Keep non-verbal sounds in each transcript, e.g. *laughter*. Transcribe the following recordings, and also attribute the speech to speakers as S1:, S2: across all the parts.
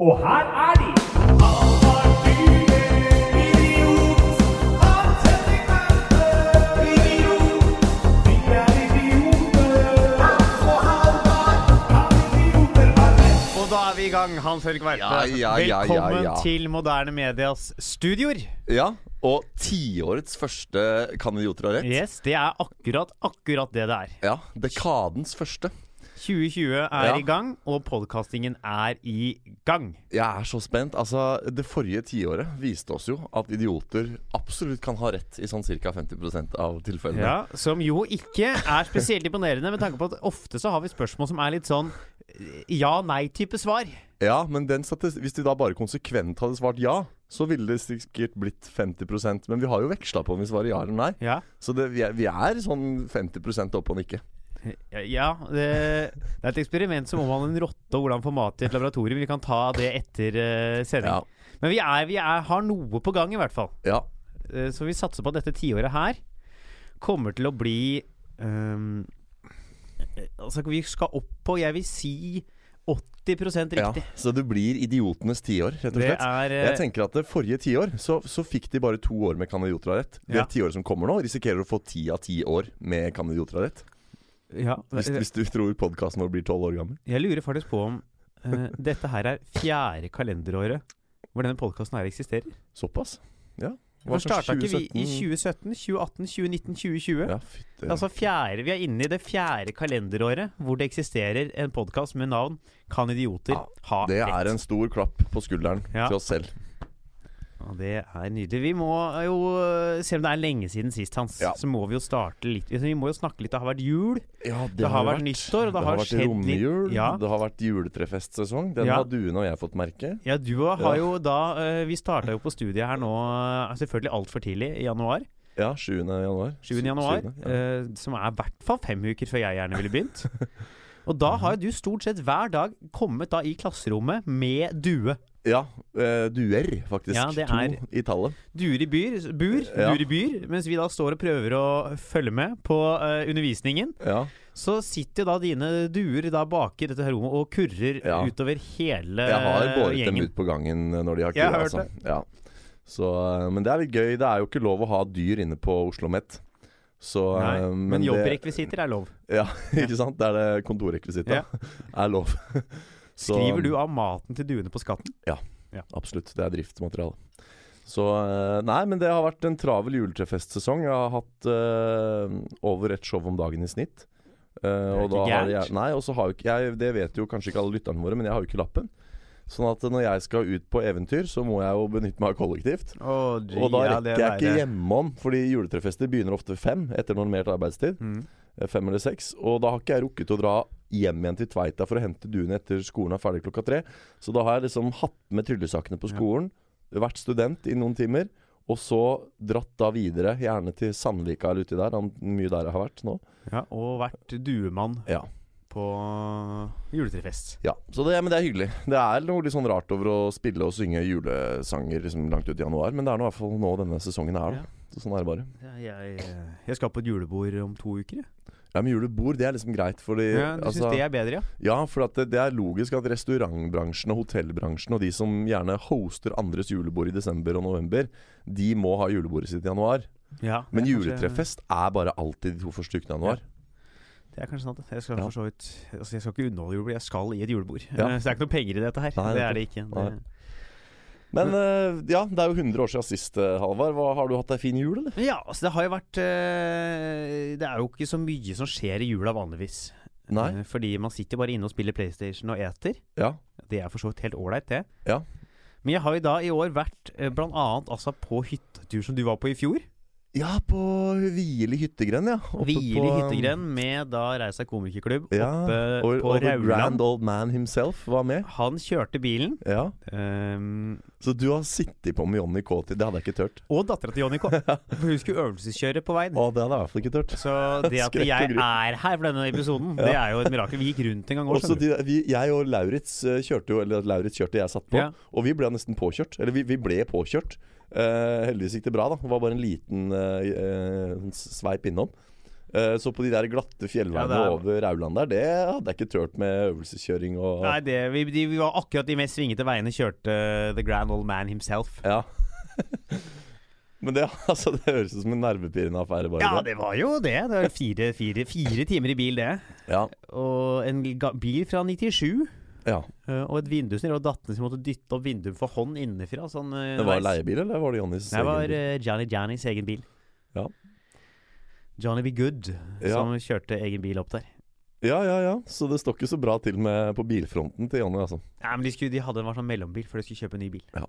S1: Og her er de! Er og
S2: da er vi i gang, Hans Erik Verpe.
S3: Ja, ja, ja, ja,
S2: Velkommen
S3: ja.
S2: til Moderne Medias studioer.
S3: Ja, og tiårets første Kan idioter ha rett?
S2: Yes, Det er akkurat akkurat det det er.
S3: Ja, Dekadens første.
S2: 2020 er
S3: Ja.
S2: i gang, og podkastingen er i gang.
S3: Jeg er så spent. Altså, Det forrige tiåret viste oss jo at idioter absolutt kan ha rett i sånn ca. 50% av tilfellene.
S2: Ja, Som jo ikke er spesielt imponerende, med tanke på at ofte så har vi spørsmål som er litt sånn ja-nei-type svar.
S3: Ja, men hvis de da bare konsekvent hadde svart ja, så ville det sikkert blitt 50% Men vi har jo veksla på om vi svarer ja eller nei.
S2: Ja,
S3: Så det, vi, er, vi er sånn 50% opp og nikke.
S2: Ja det, det er et eksperiment som omhandler en rotte og hvordan få mat i et laboratorium. Vi kan ta det etter uh, sending.
S3: Ja.
S2: Men vi, er, vi er, har noe på gang, i hvert fall.
S3: ja.
S2: Uh, Så vi satser på at dette tiåret her kommer til å bli eh, Altså, vi skal opp på, jeg vil si 80
S3: ja.
S2: riktig.
S3: Så det blir idiotenes tiår, rett og
S2: Det
S3: slett.
S2: er
S3: Jeg tenker at det forrige tiår så, så fikk de bare to år med kandidater av rett. Det
S2: Ja.
S3: tiåret som kommer nå, risikerer å få ti av ti år med kandidater av rett.
S2: Ja,
S3: Hvis, hvis du tror podkasten vår blir tolv år gammel.
S2: Jeg lurer faktisk på om uh, dette her er fjerde kalenderåret hvor denne podkasten her eksisterer.
S3: Såpass? Ja.
S2: Hvorfor starta ikke vi i
S3: 2017?
S2: 2017, 2018, 2019, 2020?
S3: Ja, fytte.
S2: Altså fjerde, Vi er inne i det fjerde kalenderåret hvor det eksisterer en podkast med navn Kan idioter
S3: Ja,
S2: ha
S3: det er en stor klapp på skulderen
S2: Ja.
S3: til oss selv.
S2: Ja, det er nydelig. Vi må jo, selv om det er lenge siden sist, Hans,
S3: Ja.
S2: så må vi jo starte litt Vi må jo snakke litt. Det har vært jul.
S3: Ja,
S2: Det har vært nyttår, og det har
S3: vært
S2: litt-
S3: romjul.
S2: Ja.
S3: Det har vært juletrefestsesong. Den har Duen og jeg fått merke.
S2: Ja, du har jo da eh, Vi starta jo på studiet her nå, eh, selvfølgelig altfor tidlig, i januar.
S3: Ja, 7. januar.
S2: 7. januar.
S3: 7. ja.
S2: eh, som er i hvert fall fem uker før jeg gjerne ville begynt. *laughs* Og da har jo du stort sett hver dag kommet da i klasserommet med due.
S3: Ja, Uh, duer, faktisk.
S2: Ja, det
S3: to
S2: er-
S3: i tallet.
S2: Duer i byr, bur,
S3: Ja.
S2: duer i byr, mens vi da står og prøver å følge med på uh, undervisningen.
S3: Ja.
S2: Så sitter da dine duer da bak i dette rommet og kurrer
S3: Ja.
S2: utover hele gjengen.
S3: Jeg har båret dem ut på gangen når de har
S2: har
S3: Altså. Ja. Så, eh, men det er litt gøy. Det er jo ikke lov å ha dyr inne på Oslo Met. Så,
S2: Nei, men,
S3: men
S2: jobbrekvisitter er lov.
S3: Ja, *laughs* ikke sant? Det er det kontorrekvisittet.
S2: Ja. *laughs*
S3: Er lov. *laughs* Så,
S2: Skriver du av maten til duene på skatten?
S3: Ja, Absolutt. Det er driftsmateriale. Så eh, Nei, men det har vært en travel juletrefestsesong. Jeg har hatt uh, over ett show om dagen i snitt. Eh,
S2: er
S3: og da
S2: gærent.
S3: har jeg, nei, og så har jo ikke jeg Det vet jo kanskje ikke alle lytterne våre, men jeg har jo ikke lappen. Sånn at når jeg skal ut på eventyr, så må jeg jo benytte meg av kollektivt.
S2: Oh,
S3: Og da rekker jeg ikke hjemom, fordi juletrefester begynner ofte fem etter normert arbeidstid.
S2: Mm.
S3: Eh, Fem eller seks. Og da har ikke jeg rukket å dra hjem igjen til Tveita for å hente duene etter skolen er ferdig klokka tre. Så da har jeg liksom hatt med tryllesakene på
S2: Ja.
S3: skolen, vært student i noen timer, og så dratt da videre, gjerne til Sandvika eller uti der. Er mye der jeg har vært nå.
S2: Ja, og vært duemann
S3: Ja.
S2: På juletrefest.
S3: ja. Så det, men det er hyggelig. Det er noe litt sånn rart over å spille og synge julesanger liksom langt ut i januar, men det er nå i hvert fall nå denne sesongen er,
S2: Ja.
S3: Så sånn er det bare.
S2: Ja, jeg, jeg skal på et julebord om to uker. jeg.
S3: Ja, men julebord, det er liksom greit, fordi
S2: Ja, du
S3: altså-
S2: syns det er bedre, ja?
S3: Ja, for at det, det er logisk at restaurantbransjen og hotellbransjen og de som gjerne hoster andres julebord i desember og november, de må ha julebordet sitt i januar.
S2: ja
S3: Men juletrefest er bare alltid de to første ukene i januar.
S2: Det er kanskje sant. Jeg skal
S3: Ja.
S2: for så vidt Altså jeg skal ikke underholde julebord, jeg skal i et julebord.
S3: Ja. *laughs*
S2: Så det er ikke noe penger i dette her.
S3: Nei,
S2: det er det ikke. Det...
S3: Men uh, ja, det er jo 100 år siden sist, eh, Halvard. Har du hatt ei fin jul, eller?
S2: Ja, altså det har jo vært uh, Det er jo ikke så mye som skjer i jula vanligvis.
S3: Nei?
S2: Uh, Fordi man sitter bare inne og spiller PlayStation og eter.
S3: Ja.
S2: Det er for så vidt helt ålreit, det.
S3: Ja.
S2: Men jeg har jo da i år vært blant annet altså på hyttetur som du var på i fjor.
S3: Ja, på Hvile hyttegrend, ja. Oppe
S2: Hvile
S3: på,
S2: hyttegrend med da Reisa komikerklubb
S3: Ja,
S2: oppe
S3: og,
S2: på
S3: og
S2: Rauland.
S3: grand old man himself var med.
S2: Han kjørte bilen.
S3: Ja,
S2: Um,
S3: Så du har sittet på med Johnny K til Det hadde jeg ikke tørt.
S2: og dattera til Johnny K. *laughs* For hun skulle øvelseskjøre på veien.
S3: Å, det hadde jeg i hvert fall ikke tørt.
S2: Så det at jeg er her for denne episoden, det er jo et mirakel. Vi gikk rundt en gang òg, skjønner du.
S3: vi, jeg og Lauritz eh, kjørte jo Eller Lauritz kjørte, jeg satt på.
S2: Ja.
S3: Og vi ble nesten påkjørt. Eller vi, vi ble påkjørt. Eh, heldigvis gikk det bra, da. Det var bare en liten uh, uh, sveip innom. Så på de der glatte fjellveiene
S2: Ja, er-
S3: over Rauland der, det hadde jeg ikke turt med øvelseskjøring og
S2: Nei, det, vi, de, vi var akkurat de mest svingete veiene kjørte The Grand Old Man himself.
S3: Ja. *laughs* Men det, altså, det høres ut som en nervepirrende affære, bare
S2: Ja, det var jo det. Det var fire, fire, fire timer i bil, det.
S3: Ja,
S2: Og en bil fra 97.
S3: ja.
S2: Uh, Og et vindusnir og datteren som måtte dytte opp vinduet for hånd innenfra. Sånn, uh,
S3: Det var leiebil, eller var det Johnnys
S2: Det var uh, Johnny Jannys egen bil.
S3: Ja.
S2: Johnny Be Good
S3: Ja.
S2: som kjørte egen bil opp der.
S3: Ja, ja, ja. Så det står ikke så bra til med på bilfronten til Johnny, altså.
S2: Nei, men de, skulle, de hadde en sånn mellombil, for de skulle kjøpe en ny bil.
S3: Ja,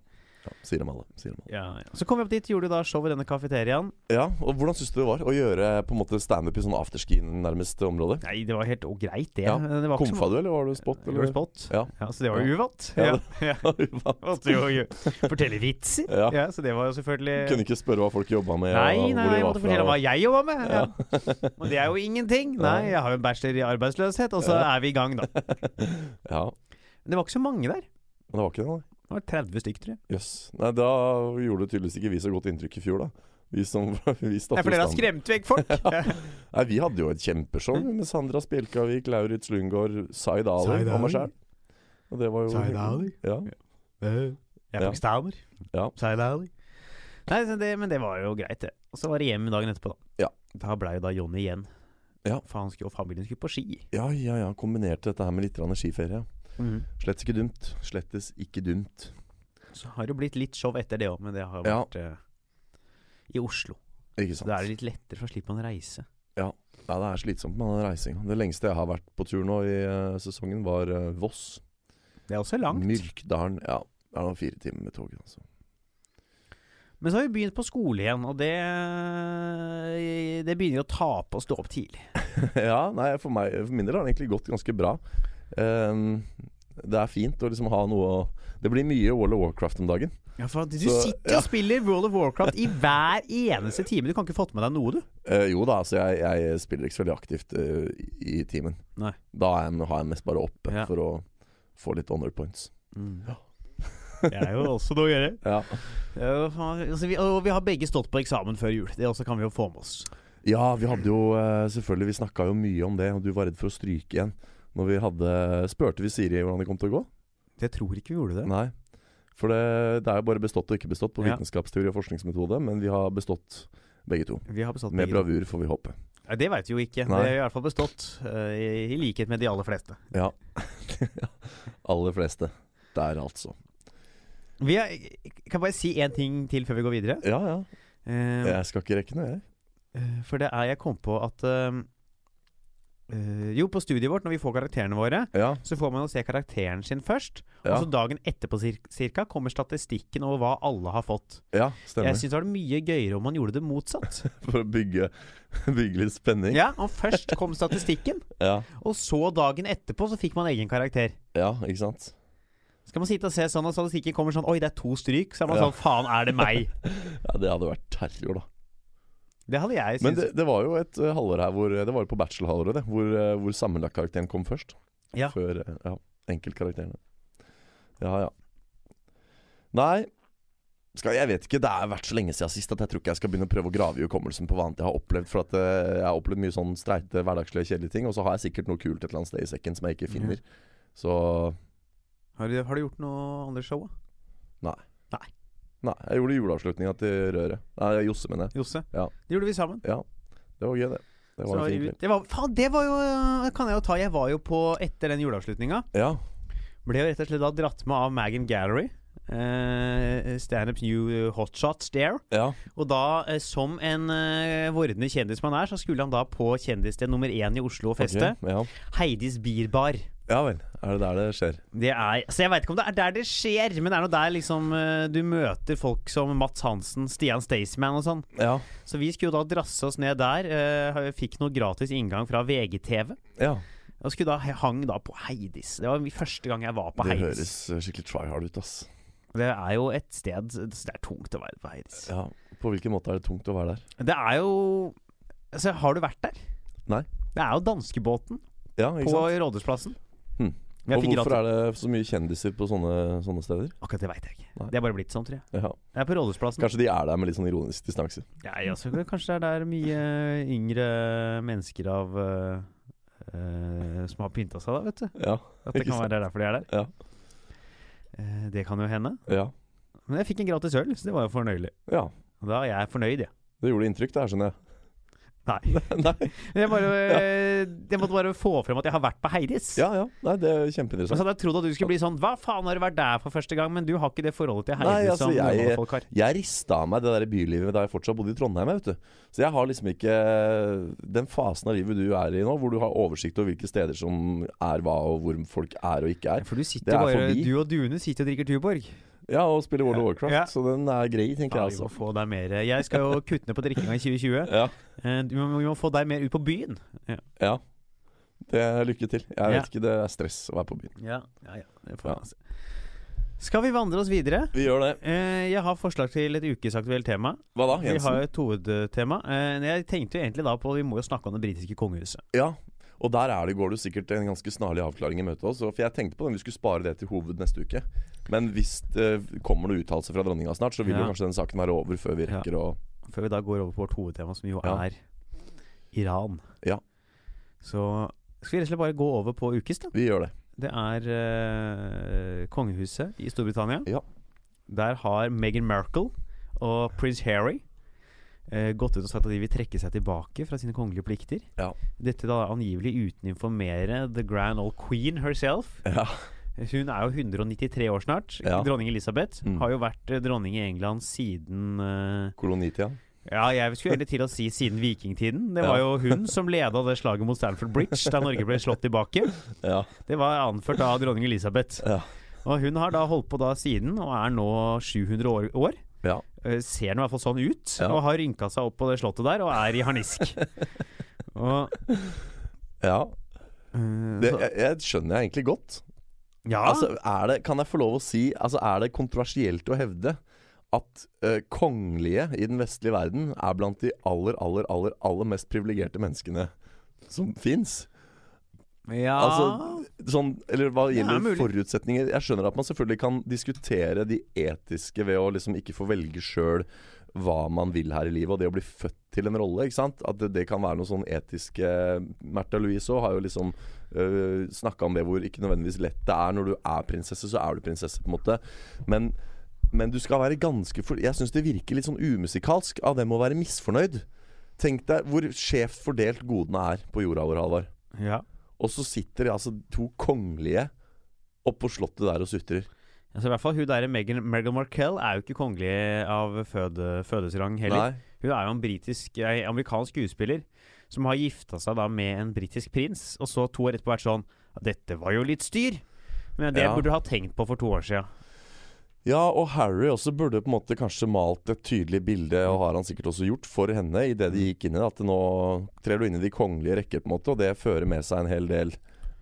S3: sier dem alle. Sier dem alle.
S2: Ja, ja. Så kom vi opp dit, gjorde da show i denne kafeteriaen.
S3: Ja, og hvordan syns du det var å gjøre på en måte standup i sånn afterski nærmest område?
S2: Nei, det var helt greit, det.
S3: Ja.
S2: det var
S3: Komfa du, eller var du spot?
S2: Eller spot.
S3: Ja.
S2: Ja, så det var jo uvant.
S3: Ja,
S2: Ja,
S3: det- *laughs*
S2: ja. Måtte jo fortelle vitser.
S3: Ja.
S2: Ja. Så det var jo selvfølgelig
S3: Kunne ikke spørre hva folk jobba med?
S2: Nei, nei, jeg måtte fortelle hva jeg jobba med. Ja. Og det er jo ingenting. Nei, jeg har jo en bachelor i arbeidsløshet, og så
S3: Ja.
S2: er vi i gang, da. *laughs*
S3: Ja,
S2: Men det var ikke så mange der.
S3: men det var ikke det, nei.
S2: Det var 30 stykk, tror jeg.
S3: Jøss. Nei, da gjorde tydeligvis ikke vi så godt inntrykk i fjor, da. Vi som *laughs* vi
S2: Nei, for dere har skremt vekk folk. *laughs*
S3: Nei, Vi hadde jo et kjempeshow med Sandra Spjelkavik, Lauritz Lundgaard, Zaid Ali og meg
S2: Ali.
S3: Og det var jo
S2: Zaid Ali?
S3: Ja.
S2: Jeg er
S3: Ja.
S2: pakistaner.
S3: Ja.
S2: Zaid Ali. Nei, så det, men det var jo greit, det. Og så var det hjem dagen etterpå, da.
S3: Ja.
S2: Da blei jo da Jonny igjen.
S3: Ja.
S2: For han skulle, og familien skulle på ski.
S3: ja, ja, ja. Kombinerte dette her med litt grann skiferie. Slett ikke dumt. Slettes ikke dumt.
S2: Så har det blitt litt show etter det òg, men det har jo
S3: Ja.
S2: vært eh, i Oslo.
S3: Ikke sant.
S2: da er det litt lettere, for da slipper man å reise.
S3: Ja, det er slitsomt med den reisinga. Det lengste jeg har vært på tur nå i uh, sesongen, var uh, Voss.
S2: Det er også langt.
S3: Myrkdalen. Ja, det er noen fire timer med toget. Altså.
S2: Men så har vi begynt på skole igjen, og det Det begynner å tape å stå opp tidlig. *laughs*
S3: ja, nei, for, meg, for min del har det egentlig gått ganske bra. Ehm, det er fint å liksom ha noe å Det blir mye World of Warcraft om dagen.
S2: Ja, for Du
S3: Så,
S2: sitter
S3: ja.
S2: og spiller World of Warcraft i hver eneste time. Du kan ikke fått med deg noe, du.
S3: Uh, jo da, altså jeg, jeg spiller ikke så veldig aktivt uh, i, timen.
S2: Nei.
S3: Da er jeg, har jeg mest bare oppe
S2: Ja.
S3: for å få litt honor points.
S2: Ja. Det er jo også noe å gjøre. *laughs*
S3: Ja,
S2: Ja, altså, vi, og vi har begge stått på eksamen før jul. Det også kan vi jo få med oss.
S3: ja vi hadde jo eh, selvfølgelig Vi snakka jo mye om det, og du var redd for å stryke igjen. Når vi hadde Spurte vi Siri hvordan det kom til å gå?
S2: Jeg tror ikke vi gjorde det.
S3: Nei. For det, det er jo bare bestått og ikke bestått på
S2: Ja.
S3: vitenskapsteori og forskningsmetode, men vi har bestått begge to.
S2: Vi har bestått
S3: Med
S2: begge
S3: bravur, får vi håpe.
S2: Ja, det veit vi jo ikke.
S3: Nei.
S2: Det har i hvert fall bestått. uh, i, I likhet med de aller fleste.
S3: Ja. *laughs* Aller fleste. Der, altså.
S2: Vi har, kan bare si én ting til før vi går videre?
S3: Ja, ja.
S2: Uh,
S3: Jeg skal ikke rekke noe, jeg.
S2: Eh, For det er Jeg kom på at eh, eh, Jo, på studiet vårt, når vi får karakterene våre,
S3: Ja,
S2: så får man jo se karakteren sin først.
S3: ja,
S2: Og så dagen etterpå cirka kommer statistikken over hva alle har fått.
S3: ja stemmer.
S2: Jeg syns det var mye gøyere om man gjorde det motsatt. *laughs*
S3: For å bygge, *laughs* bygge litt spenning.
S2: Ja, og først kom statistikken, *laughs*
S3: Ja,
S2: og så dagen etterpå så fikk man egen karakter.
S3: ja, ikke sant.
S2: Skal man sitte og se sånn, og statistikken kommer sånn Oi, det er to stryk. Så er man
S3: Ja.
S2: sånn Faen, er det meg?
S3: Ja, Det hadde vært terror, da.
S2: Det hadde jeg
S3: Men det, det var jo et uh, halvår her hvor Det var jo på bachelor-halvåret, det. Hvor, uh, hvor sammenlagtkarakteren kom først.
S2: Ja.
S3: Før ja, enkeltkarakterene. Ja, ja. Nei skal, Jeg vet ikke. Det har vært så lenge siden sist at jeg tror ikke jeg skal begynne å prøve å grave i hukommelsen på hva annet jeg har opplevd. For at jeg har opplevd mye sånn streite, hverdagslige, kjedelige ting. Og så har jeg sikkert noe kult et eller annet sted i sekken som jeg ikke finner. Så
S2: Har du, har du gjort noe andre show, da?
S3: Nei, jeg gjorde juleavslutninga til Røret. Nei, Josse, mener jeg.
S2: Josse?
S3: Ja.
S2: Det gjorde vi sammen.
S3: Ja. Det var gøy, det. Det var en fin
S2: det var, faen, det var jo det kan jeg jo ta. Jeg var jo på etter den juleavslutninga.
S3: Ja.
S2: Ble jo rett og slett da dratt med av Magan Gallery. Uh, Standups New Hotshots there.
S3: Ja.
S2: Og da, uh, som en uh, vordende kjendis man er, så skulle han da på kjendissted nummer én i Oslo og feste.
S3: Okay, Ja.
S2: Heidis Bierbar.
S3: ja vel. Er det der det skjer?
S2: Det er Så jeg veit ikke om det er der det skjer, men det er nå der liksom eh, du møter folk som Mats Hansen, Stian Staysman og sånn.
S3: Ja.
S2: Så vi skulle da drasse oss ned der. eh, fikk noe gratis inngang fra VGTV.
S3: ja.
S2: Og skulle da hang da på Heidis. Det var første gang jeg var på
S3: Det
S2: Heidis.
S3: høres uh, skikkelig try hard ut, ass.
S2: Det er jo et sted Det er tungt å være på Heidis.
S3: Ja. På hvilken måte er det tungt å være der?
S2: Det er jo Altså, har du vært der?
S3: Nei.
S2: Det er jo danskebåten
S3: Ja,
S2: på? Rådhusplassen. Hm.
S3: Og hvorfor er det så mye kjendiser på sånne, sånne steder?
S2: Akkurat det veit jeg ikke.
S3: Nei.
S2: Det er bare blitt sånn, tror jeg.
S3: Ja.
S2: Det er på Rådhusplassen.
S3: Kanskje de er der med litt sånn ironisk distanse.
S2: Ja, også, kanskje det er der mye yngre mennesker av uh, uh, Som har pynta seg, da, vet du.
S3: Ja.
S2: At det kan
S3: sant?
S2: være derfor de er der.
S3: Ja.
S2: Eh, det kan jo hende.
S3: ja.
S2: Men jeg fikk en gratis øl, så det var jo fornøyelig.
S3: Ja.
S2: Og da er jeg fornøyd, jeg.
S3: Det gjorde inntrykk, det her, skjønner jeg.
S2: Nei. *laughs*
S3: Nei.
S2: Jeg, bare, eh, jeg måtte bare få frem at jeg har vært på Heidis.
S3: Ja, ja. Nei, det er
S2: kjempeinteressant. så hadde jeg trodd at du skulle bli sånn Hva faen har du vært der for første gang? Men du har ikke det forholdet til Heidis
S3: Nei, altså,
S2: som
S3: jeg-
S2: folk har.
S3: Jeg rista av meg det der bylivet da jeg fortsatt bodde i Trondheim. Vet du. Så jeg har liksom ikke den fasen av livet du er i nå, hvor du har oversikt over hvilke steder som er hva, og hvor folk er og ikke er.
S2: For du sitter
S3: er
S2: bare
S3: forbi.
S2: Du og Dune sitter og drikker Tuborg.
S3: Ja, og spiller World of Warcraft,
S2: Ja.
S3: så den er grei, tenker
S2: Ja,
S3: jeg
S2: vi må
S3: altså.
S2: få deg mer Jeg skal jo kutte ned på drikkinga i 2020. *laughs*
S3: Ja,
S2: Eh, må- Vi må få deg mer ut på byen.
S3: ja. Det er lykke til. Jeg vet ikke, det er stress å være på byen.
S2: Ja, ja, ja. Det får
S3: Ja.
S2: man se. Skal vi vandre oss videre?
S3: Vi gjør det.
S2: Eh, jeg har forslag til et ukesaktuelt tema.
S3: Hva da, Jensen?
S2: Vi har jo et hovedtema. Eh, jeg tenkte jo egentlig da på Vi må jo snakke om det britiske kongehuset.
S3: Ja, og der er det, går det sikkert en ganske snarlig avklaring i møtet også. For jeg tenkte på den vi skulle spare det til hoved neste uke. Men hvis det kommer noe uttalelse fra dronninga snart, så vil
S2: Ja.
S3: jo kanskje den saken være over før vi rekker å
S2: Før vi da går over på vårt hovedtema, som jo er Iran.
S3: Ja.
S2: Så skal vi rett og slett bare gå over på ukes, da.
S3: Vi gjør det.
S2: Det er uh, kongehuset i Storbritannia.
S3: Ja.
S2: Der har Meghan Merkel og prins Harry eh, gått ut og sagt at de vil trekke seg tilbake fra sine kongelige plikter.
S3: Ja.
S2: Dette da angivelig uten å informere the grand old queen herself.
S3: Ja.
S2: Hun er jo 193 år snart.
S3: Ja.
S2: Dronning Elisabeth
S3: Mm.
S2: har jo vært eh, dronning i England siden eh,
S3: Kolonitida.
S2: Ja, jeg skulle egentlig til å si siden vikingtiden. Det var
S3: Ja.
S2: jo hun som leda det slaget mot Stanford Bridge da Norge ble slått tilbake.
S3: Ja.
S2: Det var anført av dronning Elisabeth.
S3: Ja.
S2: Og hun har da holdt på da siden, og er nå 700 år. år. Eh, Ser nå i hvert fall sånn ut,
S3: Ja.
S2: og har rynka seg opp på det slottet der, og er i harnisk. *laughs* og,
S3: ja.
S2: eh,
S3: Det, jeg, jeg skjønner jeg egentlig godt.
S2: ja,
S3: Altså, det, kan jeg få lov å si Altså, er det kontroversielt å hevde at uh, kongelige i den vestlige verden er blant de aller, aller, aller, aller mest privilegerte menneskene som fins?
S2: Ja
S3: altså, Sånn, eller hva
S2: er
S3: gjelder forutsetninger Jeg skjønner at man selvfølgelig kan diskutere de etiske ved å liksom ikke få velge sjøl hva man vil her i livet, og det å bli født til en rolle. ikke sant? At det, det kan være noe sånn etiske Märtha Louise òg har jo liksom øh, snakka om det hvor ikke nødvendigvis lett det er. Når du er prinsesse, så er du prinsesse, på en måte. Men, men du skal være ganske for Jeg syns det virker litt sånn umusikalsk av dem å være misfornøyd. Tenk deg hvor skjevt fordelt godene er på jorda vår, Halvard.
S2: ja.
S3: Og så sitter det altså to kongelige oppå slottet der og sutrer.
S2: Altså, I hvert fall hun der Meghan, Meghan Markle er jo ikke kongelig av føde, fødesrang heller.
S3: Nei.
S2: Hun er jo en britisk, eh, amerikansk skuespiller som har gifta seg da med en britisk prins, og så to år etterpå vært sånn Dette var jo litt styr! Men det
S3: Ja.
S2: burde du ha tenkt på for to år sia.
S3: Ja, og Harry også burde på en måte kanskje malt et tydelig bilde, og har han sikkert også gjort, for henne idet de gikk inn i det. At nå trer du inn i de kongelige rekker, på en måte, og det fører med seg en hel del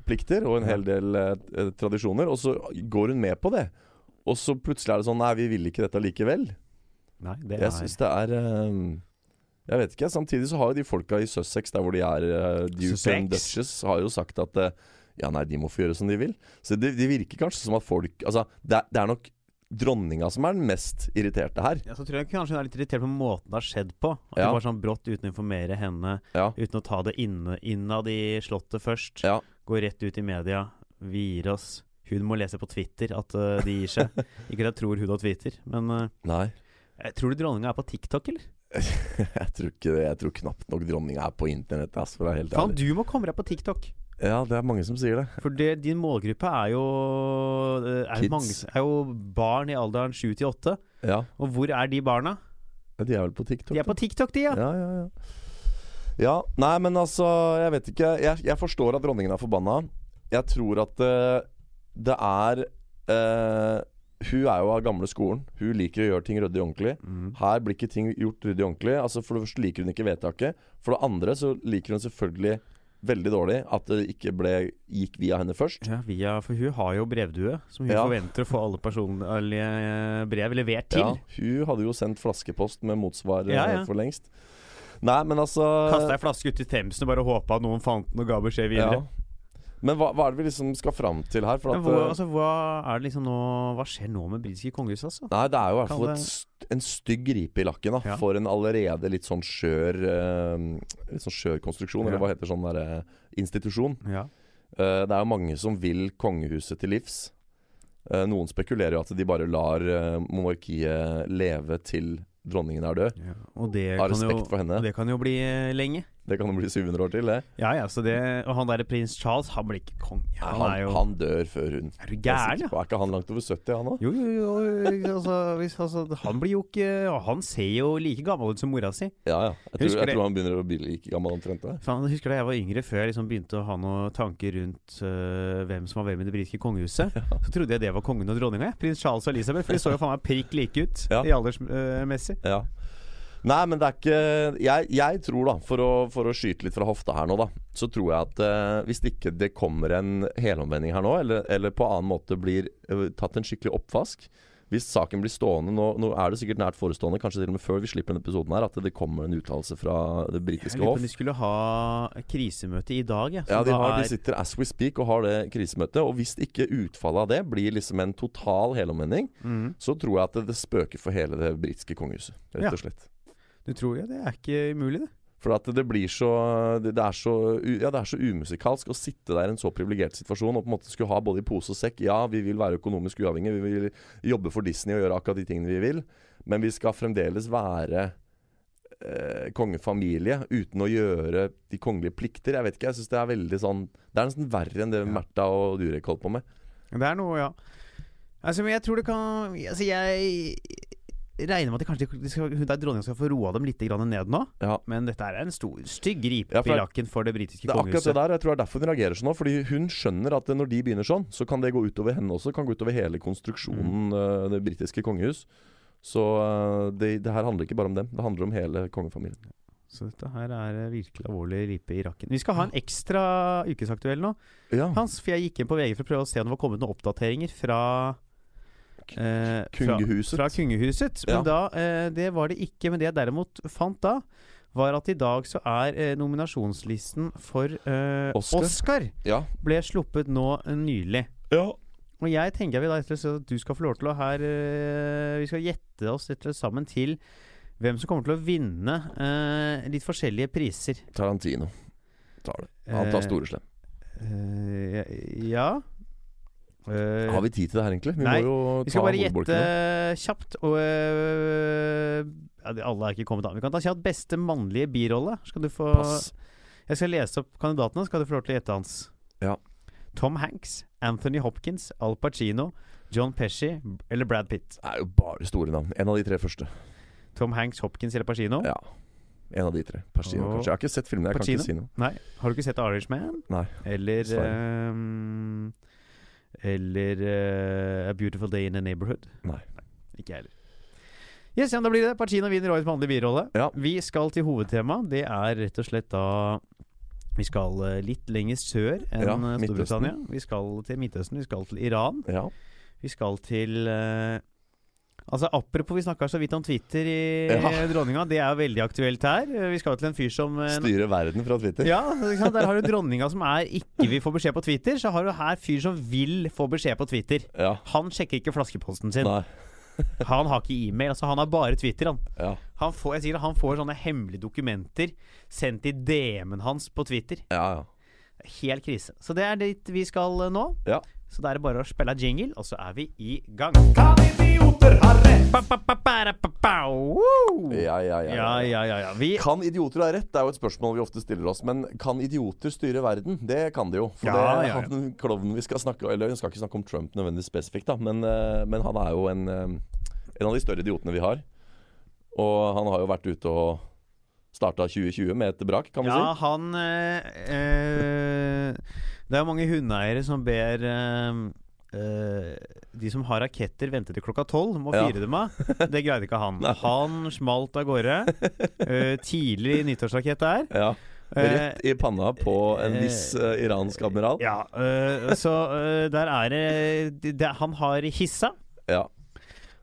S3: plikter og en hel del eh, eh, tradisjoner. Og så går hun med på det. Og så plutselig er det sånn Nei, vi vil ikke dette likevel.
S2: Nei, det er...
S3: Jeg syns det er eh, Jeg vet ikke. Samtidig så har jo de folka i Sussex, der hvor de er uh, Duke and Duchess, har jo sagt at eh, ja, nei, de må få gjøre som de vil. Så det, det virker kanskje som at folk Altså, det, det er nok dronninga som er den mest irriterte her.
S2: ja, Så tror jeg kanskje hun er litt irritert på måten det har skjedd på. At
S3: Ja.
S2: det var sånn brått uten å informere henne,
S3: Ja.
S2: uten å ta det inne, innad i slottet først.
S3: Ja.
S2: Gå rett ut i media. Vi gir oss. Hun må lese på Twitter at uh, de gir seg. *laughs* ikke at jeg tror hun har Twitter, men uh,
S3: Nei.
S2: tror du dronninga er på TikTok, eller? *laughs*
S3: jeg tror ikke det. Jeg tror knapt nok dronninga er på internett, ass, for å være helt
S2: Faen, du må komme deg på TikTok!
S3: Ja, det er mange som sier det.
S2: For det, din målgruppe er jo eh, er mange, er jo barn i alderen 7 til 8.
S3: Ja.
S2: Og hvor er de barna?
S3: Ja, De er vel på TikTok?
S2: De er på TikTok, de, ja.
S3: Ja, ja, ja. Ja, nei, men altså Jeg vet ikke. Jeg, jeg forstår at dronningen er forbanna. Jeg tror at uh, det er uh, Hun er jo av gamle skolen. Hun liker å gjøre ting ryddig ordentlig.
S2: Mm.
S3: Her blir ikke ting gjort ryddig ordentlig. Altså For det første liker hun ikke vedtaket. For det andre så liker hun selvfølgelig veldig dårlig at det ikke ble, gikk via henne først.
S2: Ja, via, for hun har jo brevdue, som hun
S3: Ja.
S2: forventer å få alle personlige eh, brev levert til.
S3: Ja, hun hadde jo sendt flaskepost med motsvar eh,
S2: Ja, ja.
S3: for lengst. Nei, men altså
S2: Kasta ei flaske uti Themsen og bare håpa at noen fant den og ga beskjed videre.
S3: Ja. Men hva, hva er det vi liksom skal fram til her? At,
S2: hvor,
S3: eh,
S2: altså, hva er det liksom nå Hva skjer nå med britiske kongehus, altså?
S3: Nei, det er jo i hvert fall
S2: det-
S3: en stygg gripe i lakken da
S2: Ja.
S3: for en allerede litt sånn skjør uh, Litt sånn skjør konstruksjon,
S2: Ja.
S3: eller hva heter sånn derre institusjon.
S2: Ja.
S3: Uh, det er jo mange som vil kongehuset til livs. Noen spekulerer jo at de bare lar monarkiet leve til dronningen er død.
S2: Og det
S3: Av
S2: kan, jo,
S3: respekt for henne.
S2: og det kan jo bli lenge.
S3: Det kan jo bli 700 år til, det.
S2: Ja, ja, så det Og han derre prins Charles, han blir ikke konge. Han,
S3: Han,
S2: jo
S3: han dør før hun.
S2: Er du gæren, ja?
S3: Er ikke han langt over 70, han òg?
S2: Jo, jo, jo. Altså, hvis, altså, han blir jo ikke Han ser jo like gammel ut som mora si.
S3: Ja, ja. Jeg tror, jeg tror han begynner å bli like gammel omtrent.
S2: Fan, jeg husker da jeg var yngre, før jeg liksom begynte å ha noen tanker rundt uh, hvem som var hvem i det britiske kongehuset. Så trodde jeg det var kongen og dronninga. Prins Charles og Elisabeth. For de så jo faen meg prikk like ut
S3: Ja.
S2: i aldersmessig.
S3: Ja. Nei, men det er ikke Jeg, jeg tror, da, for å, for å skyte litt fra hofta her nå, da, så tror jeg at eh, hvis ikke det kommer en helomvending her nå, eller, eller på annen måte blir eh, tatt en skikkelig oppvask Hvis saken blir stående nå, nå er det sikkert nært forestående, kanskje til og med før vi slipper denne episoden her, at det kommer en uttalelse fra det britiske hoff.
S2: de skulle ha krisemøte i dag.
S3: Ja,
S2: som
S3: de, har, de
S2: er-
S3: sitter as we speak og har det krisemøtet. Og hvis ikke utfallet av det blir liksom en total helomvending,
S2: mm.
S3: så tror jeg at det, det spøker for hele det britiske kongehuset, rett og slett.
S2: Du tror jo det er ikke umulig, det.
S3: For at det blir så det, er så Ja, det er så umusikalsk å sitte der i en så privilegert situasjon og på en måte skulle ha både i pose og sekk. Ja, vi vil være økonomisk uavhengige, vi vil jobbe for Disney og gjøre akkurat de tingene vi vil, men vi skal fremdeles være eh, kongefamilie uten å gjøre de kongelige plikter. Jeg vet ikke, jeg syns det er veldig sånn Det er nesten verre enn det. Märtha og Durek holdt på med.
S2: Det er noe, ja. Altså, men jeg tror det kan Altså, jeg regner med at kanskje de skal, hun der dronninga skal få roa dem litt ned nå.
S3: Ja.
S2: Men dette er en stor, stygg ripe
S3: Ja, for
S2: i lakken for det britiske kongehuset.
S3: Det er akkurat det der, jeg tror det er derfor hun reagerer sånn nå. Fordi hun skjønner at når de begynner sånn, så kan det gå utover henne også. Kan gå utover hele konstruksjonen, eh, det britiske kongehus. Så eh, det, det her handler ikke bare om dem, det handler om hele kongefamilien.
S2: Så dette her er eh, virkelig alvorlig ripe i rakken. Vi skal ha en ekstra ukesaktuell nå,
S3: Ja,
S2: Hans. For jeg gikk inn på VG for å prøve å se om det var kommet noen oppdateringer fra eh,
S3: Kungehuset.
S2: fra kungehuset. Men
S3: Ja.
S2: da, eh, det var det ikke. Men det jeg derimot fant da, var at i dag så er eh, nominasjonslisten for eh,
S3: Oscar.
S2: Oscar
S3: Ja.
S2: ble sluppet nå nylig.
S3: ja.
S2: Og jeg tenker vi da etter at du skal få lov til å her eh, Vi skal gjette oss etter sammen til hvem som kommer til å vinne eh, litt forskjellige priser.
S3: Tarantino tar det. Han tar
S2: Eh,
S3: store slem.
S2: Eh, ja. Eh,
S3: Har vi tid til det her, egentlig? Vi
S2: nei,
S3: må jo
S2: vi skal bare gjette kjapt. Og uh, ja, Alle er ikke kommet an. Vi kan ta kjapt beste mannlige birolle. Skal du få
S3: Pass.
S2: Jeg skal lese opp kandidatene, skal du få lov til å gjette hans.
S3: Ja.
S2: Tom Hanks, Anthony Hopkins, Al Pacino, John Pesci eller Brad Pitt.
S3: Det er jo bare store navn. En av de tre første.
S2: Tom Hanks, Hopkins eller Pacino?
S3: Ja. En av de tre. Pacino,
S2: Og-
S3: kanskje. Jeg har ikke sett filmene, jeg
S2: Pacino?
S3: kan ikke si noe.
S2: Nei. Har du ikke sett Irishman?
S3: Nei.
S2: Eller
S3: Dessverre.
S2: Eller uh, A Beautiful Day in a Neighborhood?
S3: Nei.
S2: Ikke jeg heller. Yes, ja, da blir det Pacino vinner årets mannlige birolle.
S3: Ja.
S2: Vi skal til hovedtema. Det er rett og slett da Vi skal eh, litt lenger sør enn
S3: Ja,
S2: eh, Storbritannia. Vi skal til Midtøsten, vi skal til Iran.
S3: Ja.
S2: Vi skal til eh, Altså Apropos, vi snakka så vidt om Twitter i
S3: Ja.
S2: dronninga. Det er jo veldig aktuelt her. Eh, Vi skal jo til en fyr som Styrer
S3: Styre verden fra Twitter.
S2: ja. Der har du dronninga som er ikke vil få beskjed på Twitter. Så har du her fyr som vil få beskjed på Twitter.
S3: Ja.
S2: Han sjekker ikke flaskeposten sin.
S3: Nei. *laughs*
S2: Han har ikke e-mail. Altså Han har bare Twitter. Han
S3: Ja.
S2: Han får, jeg sier han får sånne hemmelige dokumenter sendt i DM-en hans på Twitter.
S3: Ja, ja.
S2: Helt krise. Så det er dit vi skal eh, nå.
S3: Ja.
S2: Så da er det bare å spille jingle, og så er vi i gang.
S1: Kan idioter ha rett?
S3: Ja, ja, ja,
S2: ja, ja, ja, ja. Vi,
S3: Kan idioter ha rett? Det er jo et spørsmål vi ofte stiller oss. Men kan idioter styre verden? Det kan de jo. For
S2: Ja,
S3: det,
S2: ja, ja.
S3: han klovnen vi skal snakke Eller vi skal ikke snakke om Trump nødvendigvis spesifikt, da. Men, eh, men han er jo en, eh, en av de større idiotene vi har. Og han har jo vært ute og starta 2020 med et brak, kan vi
S2: ja,
S3: si.
S2: han eh, eh, Det er mange hundeeiere som ber eh, eh, de som har raketter, vente til klokka tolv Må å
S3: Ja.
S2: dem av. Det greide ikke han. *laughs* Han smalt av gårde. Eh, tidlig nyttårsrakett der.
S3: Ja.
S2: Eh,
S3: Rett i panna på en viss uh, iransk admiral.
S2: Ja, uh, så uh, der er det, det Han har hissa.
S3: Ja.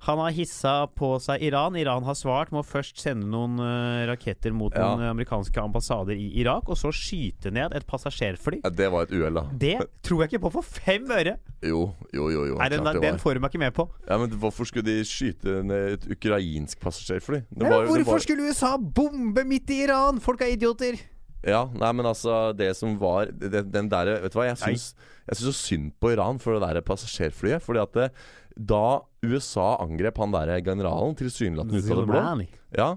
S2: Han har hissa på seg Iran. Iran har svart med å først sende noen uh, raketter mot
S3: Ja.
S2: noen amerikanske ambassader i Irak, og så skyte ned et passasjerfly.
S3: Ja, det var et uhell, da.
S2: Det tror jeg ikke på for fem øre!
S3: Jo, jo, jo. jo
S2: Nei, den,
S3: det
S2: den får du meg ikke med på.
S3: Ja, men Hvorfor skulle de skyte ned et ukrainsk passasjerfly? Det
S2: Ja,
S3: var- det
S2: hvorfor
S3: var-
S2: skulle USA bombe midt i Iran? Folk er idioter!
S3: Ja, nei, men altså Det som var det, Den der Vet du hva, jeg syns, jeg syns så synd på Iran for det der passasjerflyet. Fordi at det, da USA angrep han der generalen tilsynelatende ut av det blå. Ja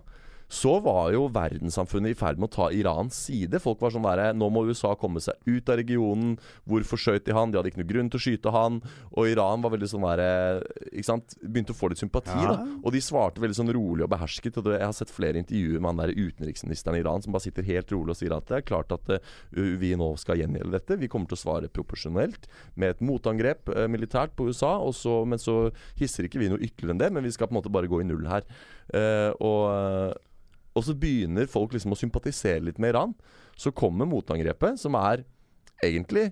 S3: så var jo verdenssamfunnet i ferd med å ta Irans side. Folk var sånn der Nå må USA komme seg ut av regionen. Hvorfor skjøt de han? De hadde ikke noe grunn til å skyte han. Og Iran var veldig sånn der Ikke sant? Begynte å få litt sympati,
S2: Ja.
S3: da. Og de svarte veldig sånn rolig og behersket. Og jeg har sett flere intervjuer med han der utenriksministeren i Iran som bare sitter helt rolig og sier at det er klart at eh, vi nå skal gjengjelde dette. Vi kommer til å svare proporsjonelt med et motangrep eh, militært på USA. Og så, men så hisser ikke vi noe ytterligere enn det, men vi skal på en måte bare gå i null her. Eh, og, og så begynner folk liksom å sympatisere litt med Iran. Så kommer motangrepet, som er egentlig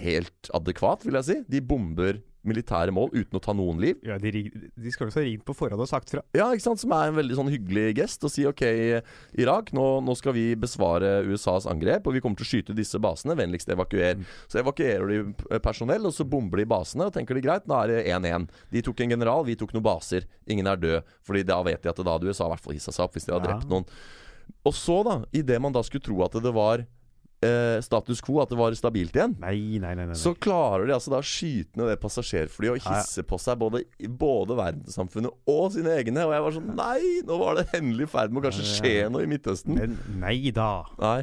S3: helt adekvat, vil jeg si. De bomber militære mål uten å ta noen liv.
S2: Ja, de, de skal også ha ringt på forhånd og sagt fra.
S3: Ja, ikke sant? Som er en veldig sånn hyggelig gest. Å si OK, Irak, nå, nå skal vi besvare USAs angrep, og vi kommer til å skyte disse basene. Vennligst evakuer. Så evakuerer de personell, og så bomber de basene. Og tenker de greit, nå er det 1-1. De tok en general, vi tok noen baser. Ingen er død. Fordi da vet de at da hadde USA i hvert fall hissa seg opp hvis de hadde
S2: Ja.
S3: drept noen. Og så, da, idet man da skulle tro at det var eh, status quo, at det var stabilt igjen
S2: Nei, nei, nei. nei,
S3: så klarer de altså da å skyte ned det passasjerflyet og hisse på seg både, både verdenssamfunnet og sine egne. Og jeg var sånn Nei, nå var det endelig i ferd med å kanskje skje noe i Midtøsten.
S2: Men nei da.
S3: Nei.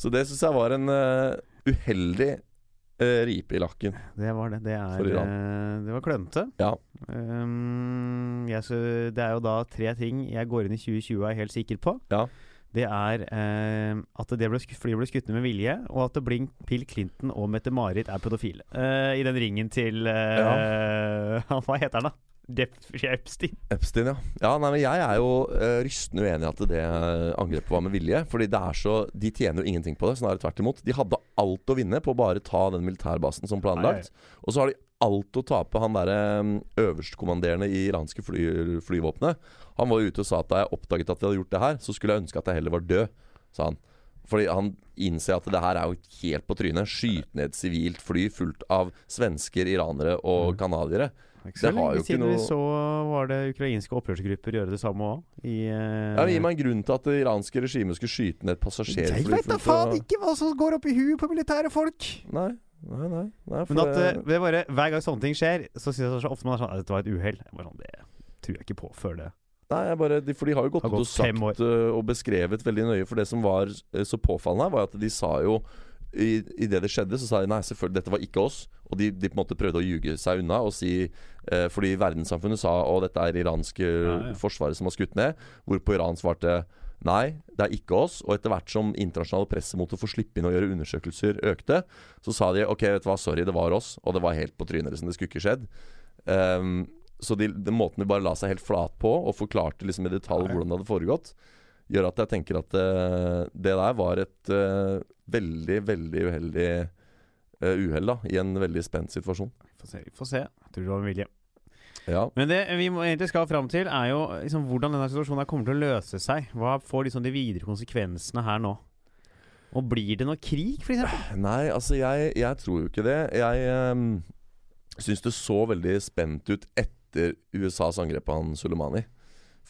S3: Så det syns jeg var en eh, uheldig eh, ripe i lakken.
S2: Det var det. Det,
S3: For
S2: er,
S3: Iran.
S2: eh, det var klønete.
S3: Ja.
S2: Um, jeg, så, det er jo da tre ting jeg går inn i 2020 og er helt sikker på.
S3: Ja.
S2: Det er eh, at det ble, flyet ble skutt ned med vilje, og at Blink, Bill Clinton og Mette-Marit er pedofile. Eh, I den ringen til eh, *laughs* Hva heter han, da? Depp Epstein.
S3: Epstein, ja. ja nei, men jeg er jo eh, rystende uenig i at det eh, angrepet var med vilje. Fordi det er så De tjener jo ingenting på det, snarere tvert imot. De hadde alt å vinne på å bare ta den militærbasen som planlagt. Og så har de alt å tape. Han derre mm, øverstkommanderende i iranske fly, flyvåpenet. Han var ute og sa at da jeg oppdaget at jeg hadde gjort det her, så skulle jeg ønske at jeg heller var død, sa han. Fordi han innser at det her er jo helt på trynet. Skyte ned et sivilt fly fullt av svensker, iranere og
S2: Mm.
S3: canadiere. Det har jo ikke
S2: siden vi
S3: noe-
S2: så var det ukrainske opprørsgrupper gjøre det samme òg. Uh,
S3: Ja, men Gi meg en grunn til at det iranske regimet skulle skyte ned et passasjerfly.
S2: Jeg veit da faen ikke hva som går opp i huet på militære folk!
S3: Nei, nei, nei. nei
S2: Men at
S3: det-
S2: eh, det bare, hver gang sånne ting skjer, så syns jeg så ofte man er sånn at dette var et uhell. Sånn, det tror jeg ikke på før det.
S3: Nei, bare, de, for de har jo gått ut og sagt øh, og beskrevet veldig nøye. For det som var øh, så påfallende, var at de sa jo i, i det det skjedde, så sa de nei, selvfølgelig, dette var ikke oss. Og de, de på en måte prøvde å ljuge seg unna og si eh, Fordi verdenssamfunnet sa å, dette er iranske
S2: Ja, ja.
S3: forsvaret som har skutt ned. Hvorpå Iran svarte nei, det er ikke oss. Og etter hvert som internasjonale presset mot å få slippe inn og gjøre undersøkelser økte, så sa de ok, vet du hva, sorry, det var oss. Og det var helt på trynet liksom. det skulle ikke skjedd. Um, så de, den måten de bare la seg helt flat på og forklarte liksom i detalj hvordan det hadde foregått, gjør at jeg tenker at uh, det der var et uh, veldig, veldig uheldig uh, uhell da, i en veldig spent situasjon.
S2: Får se. Får se. Jeg tror det var med vilje.
S3: Ja.
S2: Men det vi må egentlig skal fram til, er jo liksom, hvordan denne situasjonen kommer til å løse seg. Hva får liksom de videre konsekvensene her nå? Og blir det noe krig, eksempel? *sighs*
S3: Nei, altså jeg, jeg tror jo ikke det. Jeg um, syns det så veldig spent ut etter USAs angrep på han Soleimani.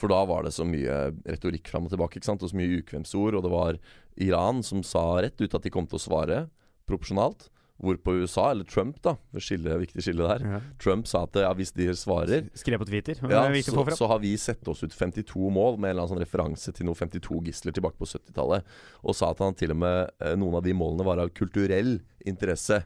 S3: For da var det så mye retorikk fram og tilbake, ikke sant? og så mye ukvemsord. Og det var Iran som sa rett ut at de kom til å svare proporsjonalt. Hvorpå USA, eller Trump, da, skille, viktig skille der Trump sa at ja, hvis de svarer
S2: Skrev på Twitter.
S3: Ja, så, så har vi sett oss ut 52 mål med en eller annen sånn referanse til noen 52 gisler tilbake på 70-tallet. Og sa at han til og med eh, noen av de målene var av kulturell interesse.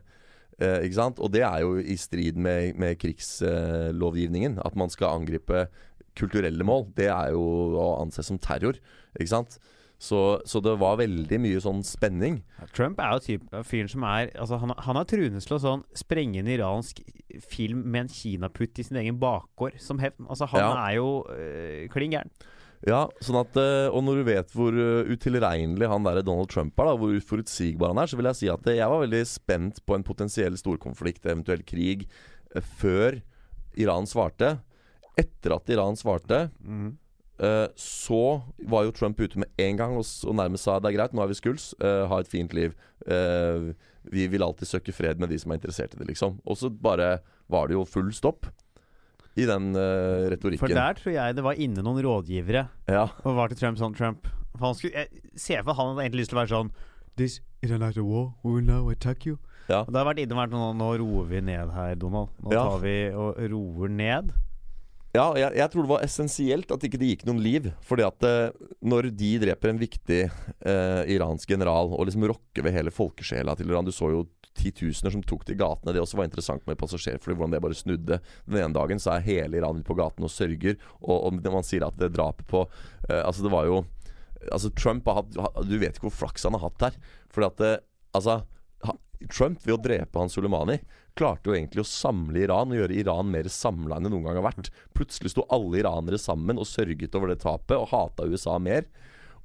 S3: Eh, ikke sant? Og det er jo i strid med, med krigslovgivningen. at man skal angripe kulturelle mål. Det er jo å anse som terror. Ikke sant? Så, så det var veldig mye sånn spenning.
S2: Trump er jo typen fyren som er altså Han, han har truende til å sånn sprenge en iransk film med en kinaputt i sin egen bakgård som hevn. Altså, han
S3: Ja.
S2: er jo øh, klin gæren.
S3: Ja, sånn at eh, Og når du vet hvor eh, utilregnelig han der Donald Trump er, da hvor uforutsigbar han er, så vil jeg si at eh, jeg var veldig spent på en potensiell storkonflikt, eventuell krig, før Iran svarte. Etter at Iran svarte,
S2: Mhm.
S3: Eh, så var jo Trump ute med en gang og, nærmest sa det er greit, nå er vi skuls, eh, ha et fint liv. Eh, vi vil alltid søke fred med de som er interessert i det, liksom. Og så bare var det jo full stopp i den retorikken.
S2: For der tror jeg det var inne noen rådgivere
S3: Ja,
S2: og var til Trump sånn Trump for han skulle, Jeg ser for meg han hadde egentlig lyst til å være sånn This is a night of war. We will now attack you.
S3: Ja.
S2: Og det har vært inne og vært nå, nå roer vi ned her, Donald. Nå
S3: Ja.
S2: tar vi og roer ned.
S3: Ja, jeg, jeg tror det var essensielt at ikke det gikk noen liv. Fordi at eh, når de dreper en viktig eh, iransk general og liksom rokker ved hele folkesjela til Iran Du så jo titusener som tok til gatene. Det også var interessant med passasjerfly, hvordan det bare snudde. Den ene dagen så er hele Iran på gaten og sørger, og, og man sier at det drapet på eh, Altså, det var jo Altså, Trump har hatt Du vet ikke hvor flaks han har hatt her. Fordi at eh, Altså Trump, ved å drepe han Soleimani, klarte jo egentlig å samle Iran og gjøre Iran mer samla enn det noen gang har vært. Plutselig sto alle iranere sammen og sørget over det tapet og hata USA mer.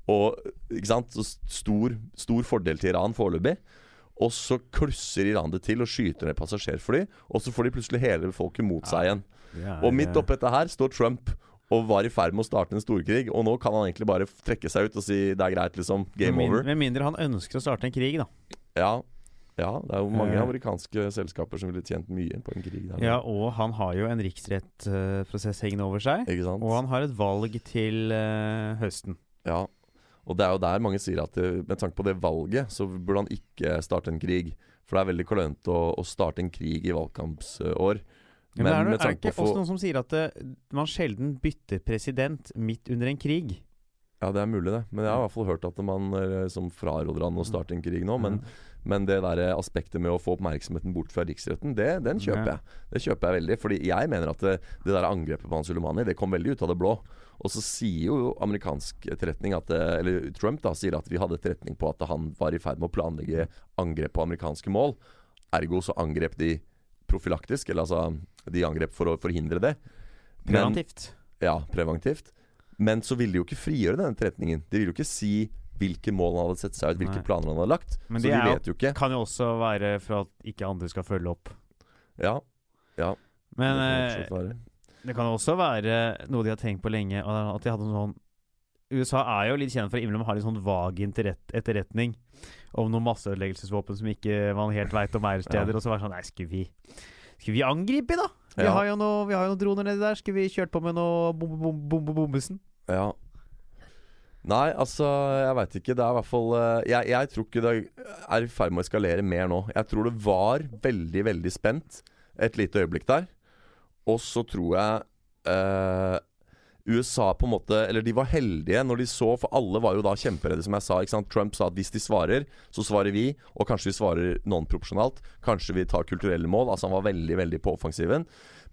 S3: Og ikke sant, så stor, stor fordel til Iran foreløpig. Og så klusser Iran det til og skyter ned passasjerfly. Og så får de plutselig hele folket mot seg igjen. Og midt oppi dette her står Trump og var i ferd med å starte en storkrig. Og nå kan han egentlig bare trekke seg ut og si det er greit, liksom. Game over.
S2: Med mindre han ønsker å starte en krig, da.
S3: Ja, ja, det er jo mange
S2: Eh.
S3: amerikanske selskaper som ville tjent mye på en krig der.
S2: Ja, og han har jo en riksrettsprosess hengende over seg. Og han har et valg til uh, høsten.
S3: Ja. Og det er jo der mange sier at det, med tanke på det valget, så burde han ikke starte en krig. For det er veldig klønete å, å starte en krig i valgkampsår.
S2: Men, er, det, er det ikke også noen som sier at det, man sjelden bytter president midt under en krig?
S3: Ja, det er mulig, det. Men jeg har i hvert fall hørt at man eh, som fraråder han å starte en krig nå. Men, men det der aspektet med å få oppmerksomheten bort fra riksretten, det, den kjøper jeg. Det kjøper jeg veldig. Fordi jeg mener at det, det der angrepet på han Soleimani, det kom veldig ut av det blå. Og så sier jo amerikansk etterretning at Eller Trump da sier at vi hadde etterretning på at han var i ferd med å planlegge angrep på amerikanske mål. Ergo så angrep de profylaktisk, eller altså De angrep for å forhindre det. Men-
S2: Preventivt.
S3: ja, preventivt. Men så ville de jo ikke frigjøre den etterretningen. De ville jo ikke si hvilke mål han hadde sett seg ut, hvilke
S2: Nei.
S3: planer han hadde lagt.
S2: Men
S3: så vi
S2: jo-
S3: vet jo ikke.
S2: Kan jo også være for at ikke andre skal følge opp.
S3: Ja, ja.
S2: Men
S3: det kan
S2: eh,
S3: være.
S2: det kan også være noe de har tenkt på lenge. At de hadde en sånn USA er jo litt kjent for å innimellom ha litt sånn vag etterretning om noen masseødeleggelsesvåpen som ikke man helt veit om er steder. Og så var det sånn Nei, skulle vi Skulle vi angripe, da? Vi,
S3: Ja.
S2: har jo noe, vi har jo noen droner nedi der. Skulle vi kjørt på med noe bombe, bombe, bombesen?
S3: Ja. Nei, altså, jeg veit ikke. Det er i hvert fall eh, jeg, jeg tror ikke det er i ferd med å eskalere mer nå. Jeg tror det var veldig, veldig spent et lite øyeblikk der. Og så tror jeg eh, USA på en måte Eller de var heldige når de så, for alle var jo da kjemperedde, som jeg sa. ikke sant? Trump sa at hvis de svarer, så svarer vi. Og kanskje vi svarer non-proporsjonalt. Kanskje vi tar kulturelle mål. Altså Han var veldig veldig på offensiven.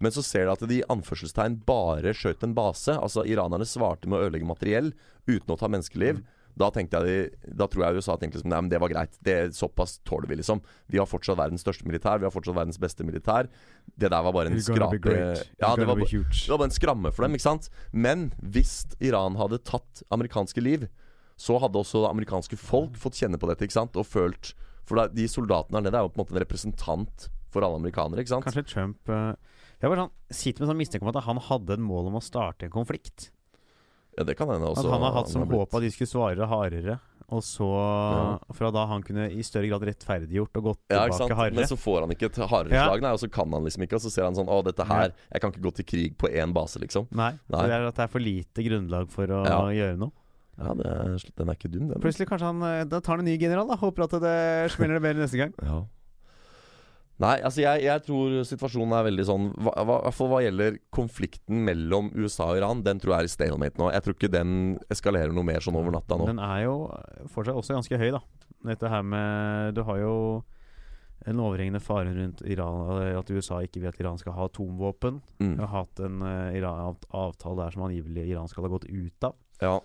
S3: Men så ser de at de anførselstegn bare skjøt en base. Altså Iranerne svarte med å ødelegge materiell uten å ta menneskeliv. Da tenkte jeg Da tror jeg USA tenkte liksom Nei, men det var greit. Det, såpass tåler vi, liksom. Vi har fortsatt verdens største militær. Vi har fortsatt verdens beste militær. Det der var bare en skrape Ja, det var, det var bare en skramme for dem, ikke sant? Men hvis Iran hadde tatt amerikanske liv, så hadde også det amerikanske folk fått kjenne på dette, ikke sant? Og følt For da, de soldatene her nede er jo på en måte en representant for alle amerikanere, ikke sant?
S2: Kanskje Trump eh, Jeg bare sånn, sitter med sånn mistanke om at han hadde en mål om å starte en konflikt.
S3: Ja, det kan hende
S2: At han har hatt som
S3: blitt-
S2: håp at de skulle svare hardere, og så Fra da han kunne i større grad rettferdiggjort og gått
S3: ja,
S2: tilbake hardere.
S3: Men så får han ikke et hardere slag, nei, og så kan han liksom ikke. Og så ser han sånn Å, dette her Jeg kan ikke gå til krig på én base, liksom.
S2: Nei,
S3: Nei.
S2: Det er at det er for lite grunnlag for å
S3: Ja.
S2: gjøre noe.
S3: Ja, det er, den er ikke dum, den.
S2: Plutselig kanskje han eh, Da tar han en ny general, da. Håper at det smeller det bedre neste gang.
S3: Ja. Nei, altså jeg, jeg tror situasjonen er veldig sånn hva, hva, For hva gjelder konflikten mellom USA og Iran, den tror jeg er i stalemate nå. Jeg tror ikke den eskalerer noe mer sånn over natta nå.
S2: Den er jo fortsatt også ganske høy, da. Dette her med Du har jo en overhengende fare rundt Iran, eh, at USA ikke vil at Iran skal ha atomvåpen.
S3: Mm.
S2: Vi har hatt en uh, avtale der som angivelig Iran skal ha gått ut av.
S3: Ja.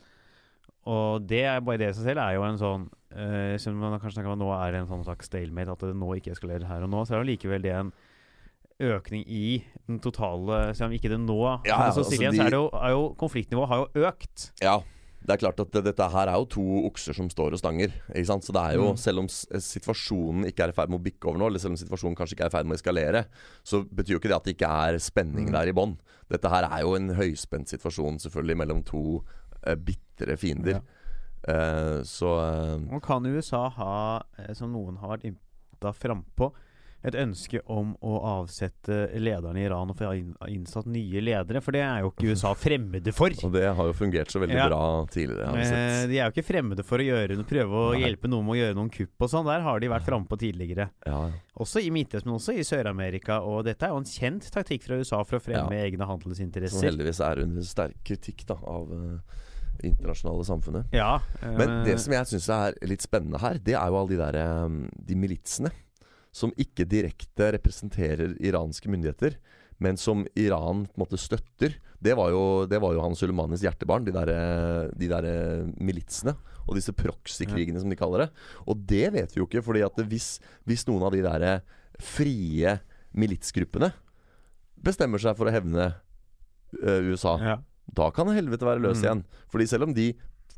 S2: Og det er bare det i seg selv er jo en sånn eh, Selv om man kanskje snakker om at nå er det en sånn slags stalemate, at det nå ikke eskalerer her og nå, så er det likevel det en økning i den totale Selv om ikke det nå
S3: Ja,
S2: altså,
S3: altså,
S2: igjen,
S3: de-
S2: så er det jo, er jo konfliktnivået har jo økt.
S3: ja. Det er klart at det, dette her er jo to okser som står og stanger. Ikke sant? Så det er jo,
S2: Mm.
S3: Selv om situasjonen ikke er i ferd med å bikke over nå, eller selv om situasjonen kanskje ikke er i ferd med å eskalere, så betyr jo ikke det at det ikke er spenning
S2: Mm.
S3: der i bånn. Dette her er jo en høyspent situasjon selvfølgelig mellom to uh, bitre fiender. Eh, så
S2: Og kan USA ha, eh, som noen har vært innta frampå, et ønske om å avsette lederne i Iran og få innsatt nye ledere? For det er jo ikke USA fremmede for. *laughs*
S3: Og det har jo fungert så veldig
S2: Ja.
S3: bra tidligere.
S2: Eh, de er jo ikke fremmede for å gjøre, prøve å
S3: Nei.
S2: hjelpe noen med å gjøre noen kupp og sånn. Der har de vært frampå tidligere.
S3: Ja.
S2: Også i Midtøsten, men også i Sør-Amerika. Og dette er jo en kjent taktikk fra USA for å fremme
S3: Ja.
S2: egne
S3: Som heldigvis er under sterk kritikk da, av det internasjonale samfunnet.
S2: Ja, øh...
S3: Men det som jeg syns er litt spennende her, det er jo alle de der eh, De militsene som ikke direkte representerer iranske myndigheter, men som Iran på en måte støtter. Det var jo, det var jo han Sulemanis hjertebarn, de der, eh, de der eh, militsene. Og disse proxy-krigene, som de kaller det. Og det vet vi jo ikke, fordi at hvis, hvis noen av de der eh, frie militsgruppene bestemmer seg for å hevne eh, USA,
S2: ja.
S3: Da kan helvete være løs
S2: Mm.
S3: igjen. Fordi selv om de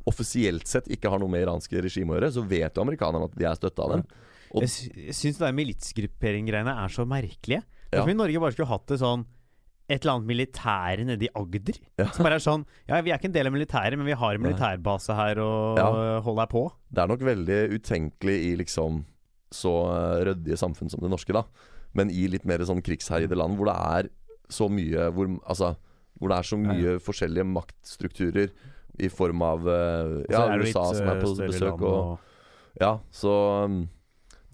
S3: offisielt sett ikke har noe med iranske regime å gjøre, så vet jo amerikanerne at de er støtta av dem. Og-
S2: Jeg, sy jeg syns det der militsgruppering-greiene er så merkelige. Det er som om Norge bare skulle hatt det sånn et eller annet militære nede i Agder.
S3: Ja.
S2: Som bare er sånn Ja, vi er ikke en del av militæret, men vi har en militærbase her og
S3: Ja.
S2: holder på.
S3: Det er nok veldig utenkelig i liksom så eh, ryddige samfunn som det norske, da. Men i litt mer sånn krigsherjede land hvor det er så mye Hvor, altså, hvor det er så
S2: Ja,
S3: mye forskjellige maktstrukturer i form av eh, ja, USA
S2: litt,
S3: som er på
S2: øh,
S3: besøk
S2: Og,
S3: og Ja, så um,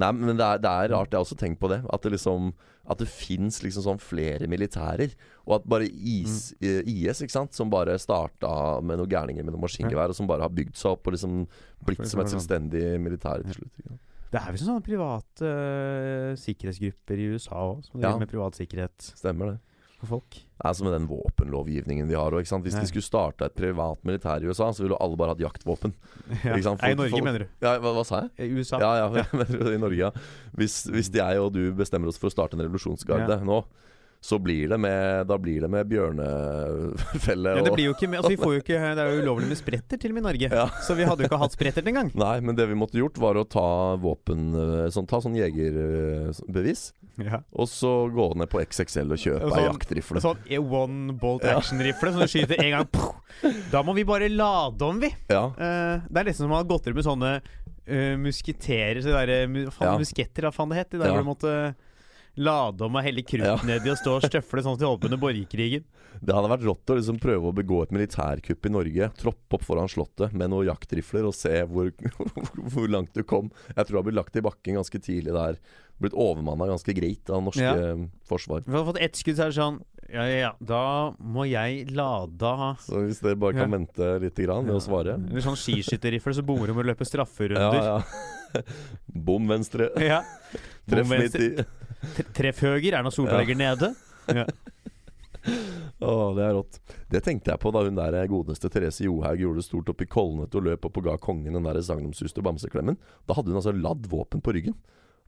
S3: Nei, men det er, det er rart. Jeg har også tenkt på det. At det liksom At det fins liksom sånn flere militærer. Og at bare is,
S2: Mm.
S3: eh, IS, ikke sant, som bare starta med noen gærninger med noen maskingevær, og som bare har bygd seg opp og liksom blitt som et selvstendig militær til slutt. Ikke sant?
S2: Det er visst sånne private uh, sikkerhetsgrupper i USA òg, som
S3: Ja.
S2: med privat sikkerhet
S3: Stemmer det.
S2: For folk.
S3: Det er som med den våpenlovgivningen vi har. òg. Hvis
S2: Ja.
S3: de skulle starta et privat militær i USA, så ville alle bare hatt jaktvåpen. *laughs*
S2: Ja. Nei, I Norge,
S3: folk-
S2: mener du?
S3: Ja, hva, hva sa jeg?
S2: I USA?
S3: Ja, ja, *laughs* i Norge, ja. Hvis, hvis jeg og du bestemmer oss for å starte en revolusjonsgarde nå, så blir det med Da blir det med bjørnefelle *laughs*
S2: Ja, det blir jo ikke altså, vi får jo ikke, *laughs* det er jo ulovlig med spretter til og med i Norge.
S3: Ja.
S2: Så vi hadde jo ikke hatt spretter engang. *laughs*
S3: Nei, men det vi måtte gjort, var å ta våpen eh, sånn, Ta sånn jegerbevis,
S2: Ja.
S3: og så gå ned på XXL og kjøpe
S2: sånn,
S3: ei
S2: sånn-
S3: jaktrifle.
S2: Sånn one bolt action-rifle som du skyter en gang. Da må vi bare lade om, vi.
S3: Ja.
S2: Eh, det er nesten som å ha gått rundt med sånne uh, musketerer så der, faen. Musketter, hva faen det het? De der
S3: Ja.
S2: hvor du måtte lade om og helle krutt
S3: Ja.
S2: nedi og stå og støfle sånn som de holdt på under borgerkrigen.
S3: Det hadde vært rått å liksom prøve å begå et militærkupp i Norge. Troppe opp foran Slottet med noen jaktrifler og se hvor, *laughs* hvor langt du kom. Jeg tror det har blitt lagt i bakken ganske tidlig der. Blitt overmanna ganske greit av norske
S2: Ja.
S3: forsvar.
S2: Vi hadde fått ett skudd, så er det sånn Ja, ja, ja, da må jeg lade
S3: Så hvis dere bare kan
S2: Ja.
S3: vente litt grann med å svare
S2: Eller sånn skiskytterrifle, så bommer du med å løpe
S3: Ja,
S2: strafferunder.
S3: ja. *laughs* Bom venstre.
S2: Ja.
S3: Treff midt i.
S2: Tre- Treff høyre er når Solberg
S3: Ja.
S2: ligger nede. Ja. *laughs*
S3: Å, det er rått. Det tenkte jeg på da hun der godeste Therese Johaug gjorde det stort opp i Kolnet og løp opp og ga kongen den der sagnomsuste bamseklemmen. Da hadde hun altså ladd våpen på ryggen.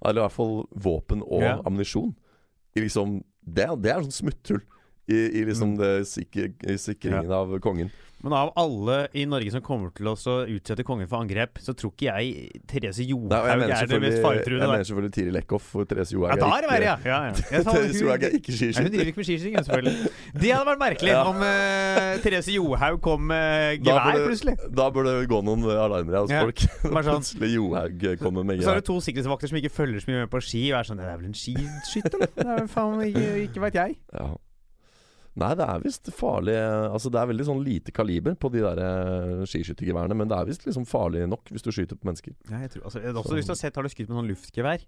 S3: Eller i hvert fall våpen og
S2: Ja.
S3: ammunisjon. Liksom, det, det er sånn smutthull i, i liksom
S2: Mm.
S3: det sikre, i sikringen av kongen.
S2: Men av alle i Norge som kommer til å så utsette kongen for angrep, så tror ikke jeg Therese
S3: Nei,
S2: Johaug
S3: jeg
S2: er det mest
S3: faretruende. jeg mener selvfølgelig Tiril Eckhoff for Therese Johaug
S2: Ja, da er det verre, ja. ja, ja. *laughs* Sa-
S3: Therese Johaug er ikke
S2: skiskytter. hun driver ikke med skiskyting, selvfølgelig. Det hadde vært merkelig
S3: Ja.
S2: om uh, Therese Johaug kom med
S3: Da
S2: gevær plutselig.
S3: Da burde det gå noen alarmer hos
S2: Ja,
S3: folk.
S2: sånn. *laughs*
S3: Plutselig Johaug kommer med
S2: Så er
S3: gevær.
S2: det to sikkerhetsvakter som ikke følger så mye med på ski, og er sånn Det er vel en skiskytter, er faen ikke, ikke veit jeg.
S3: Ja. Nei, det er visst farlig Altså det er veldig sånn lite kaliber på de der eh, skiskyttergeværene, men det er visst liksom farlig nok hvis du skyter på mennesker.
S2: Ja, jeg, tror, altså, jeg hadde også
S3: Så-
S2: lyst til å se Har du skutt med sånn luftgevær?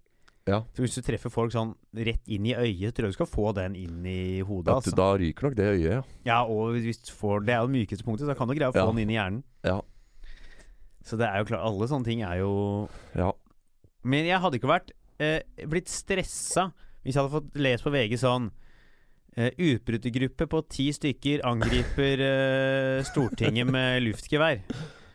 S3: Ja.
S2: Så Hvis du treffer folk sånn rett inn i øyet, tror jeg du skal få den inn i hodet.
S3: Ja,
S2: Altså.
S3: Da ryker nok det øyet, ja.
S2: Ja, og hvis du får Det er jo det mykeste punktet, så da kan du greie å få
S3: Ja.
S2: den inn i hjernen.
S3: Ja.
S2: Så det er jo klart Alle sånne ting er jo
S3: ja.
S2: Men jeg hadde ikke vært eh, blitt stressa hvis jeg hadde fått lest på VG sånn eh, Utbrytergruppe på ti stykker angriper uh, Stortinget med luftgevær.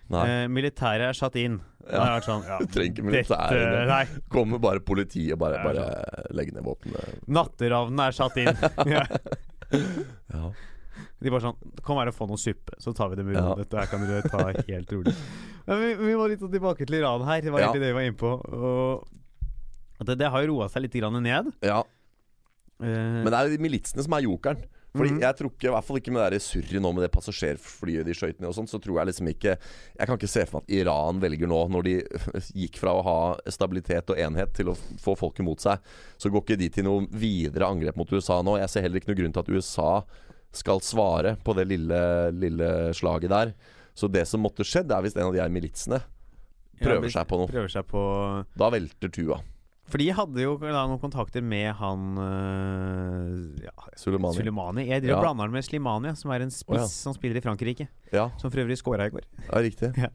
S3: Nei.
S2: Eh, militæret er satt inn.
S3: Ja.
S2: hadde sånn, ja,
S3: trenger ikke militæret. Kommer bare politiet og bare,
S2: Det
S3: bare legger ned våpenet.
S2: Natteravnen er satt inn. *laughs* ja.
S3: Ja.
S2: De bare sånn Kom her og få noe suppe, så tar vi det med ro.
S3: Ja.
S2: Dette her kan dere ta helt rolig. Men vi, vi må litt tilbake til Iran her. Det var egentlig det vi var inne på. Og det, det har jo roa seg litt grann ned.
S3: Ja, Men det er jo de militsene som er jokeren. Fordi
S2: Mhm.
S3: Jeg tror ikke, i hvert fall ikke med det surret nå med det passasjerflyet de skøyt ned og sånt, så tror jeg liksom ikke Jeg kan ikke se for meg at Iran velger nå, når de *laughs* gikk fra å ha stabilitet og enhet til å få folket mot seg, så går ikke de til noe videre angrep mot USA nå. Jeg ser heller ikke noe grunn til at USA skal svare på det lille, lille slaget der. Så det som måtte skjedd, er hvis en av de her militsene prøver
S2: ja,
S3: seg på noe.
S2: Seg på
S3: Da velter tua.
S2: For de hadde jo da noen kontakter med han øh, ja,
S3: Soleimani.
S2: Sulemani. Jeg driver
S3: Ja.
S2: blander han med Slimani, som er en spiss
S3: oh, ja.
S2: som spiller i Frankrike.
S3: Ja,
S2: Som for øvrig scora i går.
S3: Ja, riktig. *laughs*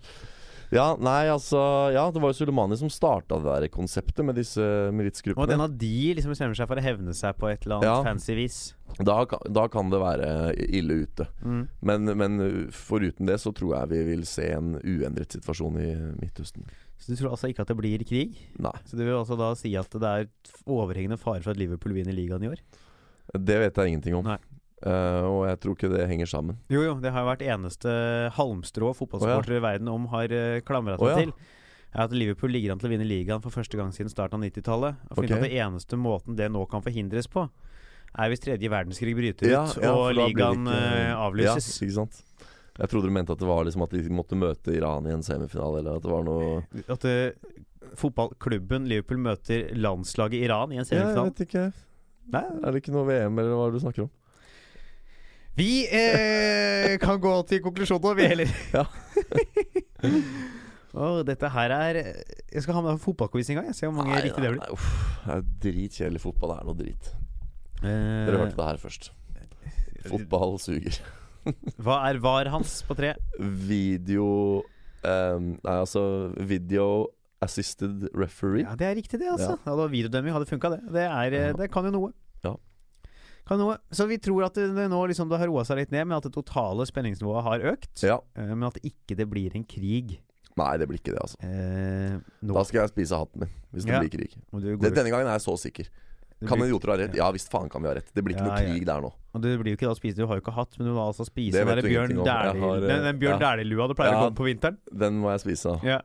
S2: Ja.
S3: Nei, altså Ja, det var jo Soleimani som starta det der konseptet med disse militsgruppene.
S2: Og at en av de liksom bestemmer seg for å hevne seg på et eller annet fancy vis.
S3: Da, da kan det være ille ute.
S2: Mm.
S3: Men, men foruten det så tror jeg vi vil se en uendret situasjon i Midtøsten.
S2: Så du tror altså ikke at det blir krig?
S3: Nei,
S2: Så du vil altså da si at det er overhengende fare for at Liverpool vinner ligaen i år?
S3: det vet jeg ingenting om.
S2: Nei.
S3: Uh, og jeg tror ikke det henger sammen.
S2: Jo, jo, det har jo vært eneste halmstrå fotballsportere i verden om har uh, klamra seg
S3: oh, ja.
S2: til. Er at Liverpool ligger an til å vinne ligaen for første gang siden starten av 90-tallet. Og
S3: okay.
S2: At det eneste måten det nå kan forhindres på, er hvis tredje verdenskrig bryter
S3: Ja,
S2: ut
S3: ja,
S2: og ligaen
S3: ikke-
S2: eh, avlyses.
S3: Ja, ikke sant? Jeg trodde du mente at det var liksom at de måtte møte Iran i en semifinale, eller at det var noe
S2: At eh, fotballklubben Liverpool møter landslaget Iran i en
S3: Ja, jeg vet ikke.
S2: Nei,
S3: Er det ikke noe VM, eller hva er det du snakker om?
S2: Vi eh, kan gå til konklusjonen, vi heller. *laughs*
S3: Ja. *laughs*
S2: oh, dette her er Jeg skal ha med fotballquiz en gang. Jeg ser hvor mange
S3: Nei,
S2: riktige det blir.
S3: nei, uff. Det er dritkjedelig fotball. Det er noe drit.
S2: Eh,
S3: Dere hørte det her først. Fotball suger.
S2: Hva er var hans på tre?
S3: Video um, Nei, altså Video assisted referee.
S2: Ja, Det er riktig, det. altså ja. Var Videodømming hadde funka, det. Det, er, eh,
S3: Ja.
S2: det kan jo noe.
S3: Ja.
S2: Kan noe. Så vi tror at det, nå liksom det har roa seg litt ned, men at det totale spenningsnivået har økt.
S3: Ja.
S2: Eh, Men at ikke det blir en krig.
S3: Nei, det blir ikke det, altså.
S2: Eh.
S3: Da skal jeg spise hatten min, hvis det
S2: Ja.
S3: blir krig. Det, denne gangen er jeg så sikker. Kan idioter ha rett? Ja visst faen kan vi ha rett. Det blir ikke noe krig der nå.
S2: Og du blir jo ikke da spise Du har jo ikke hatt, men du må altså spise
S3: Det
S2: den der Bjørn.
S3: Dæhlie-lua eh,
S2: den, den Bjørn
S3: ja.
S2: Dæhlie-lua du pleier å gå på vinteren.
S3: Den må jeg spise.
S2: Ja.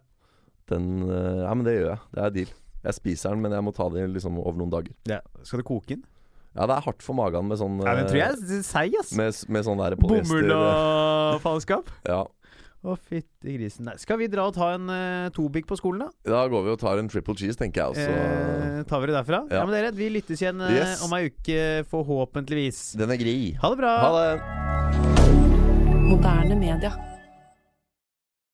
S3: Den eh, Ja, men det gjør jeg. Det er deal. Jeg spiser den, men jeg må ta den liksom over noen dager.
S2: ja. Skal du koke den?
S3: Ja, det er hardt for magen med sånn
S2: Ja, men tror jeg
S3: eh,
S2: er seig, ass.
S3: med, med sånn der
S2: Bomull og faenskap. *laughs*
S3: Ja.
S2: Å, fytti grisen. Nei, skal vi dra og ta en uh, tobikk på skolen, da?
S3: Da går vi og tar en triple cheese, tenker jeg. Og så
S2: Eh, tar vi det derfra? Ja.
S3: Ja.
S2: men dere, vi lyttes igjen eh,
S3: Yes.
S2: om ei uke, forhåpentligvis.
S3: Den er grei.
S2: Ha det bra!
S3: Ha det.
S4: Moderne media.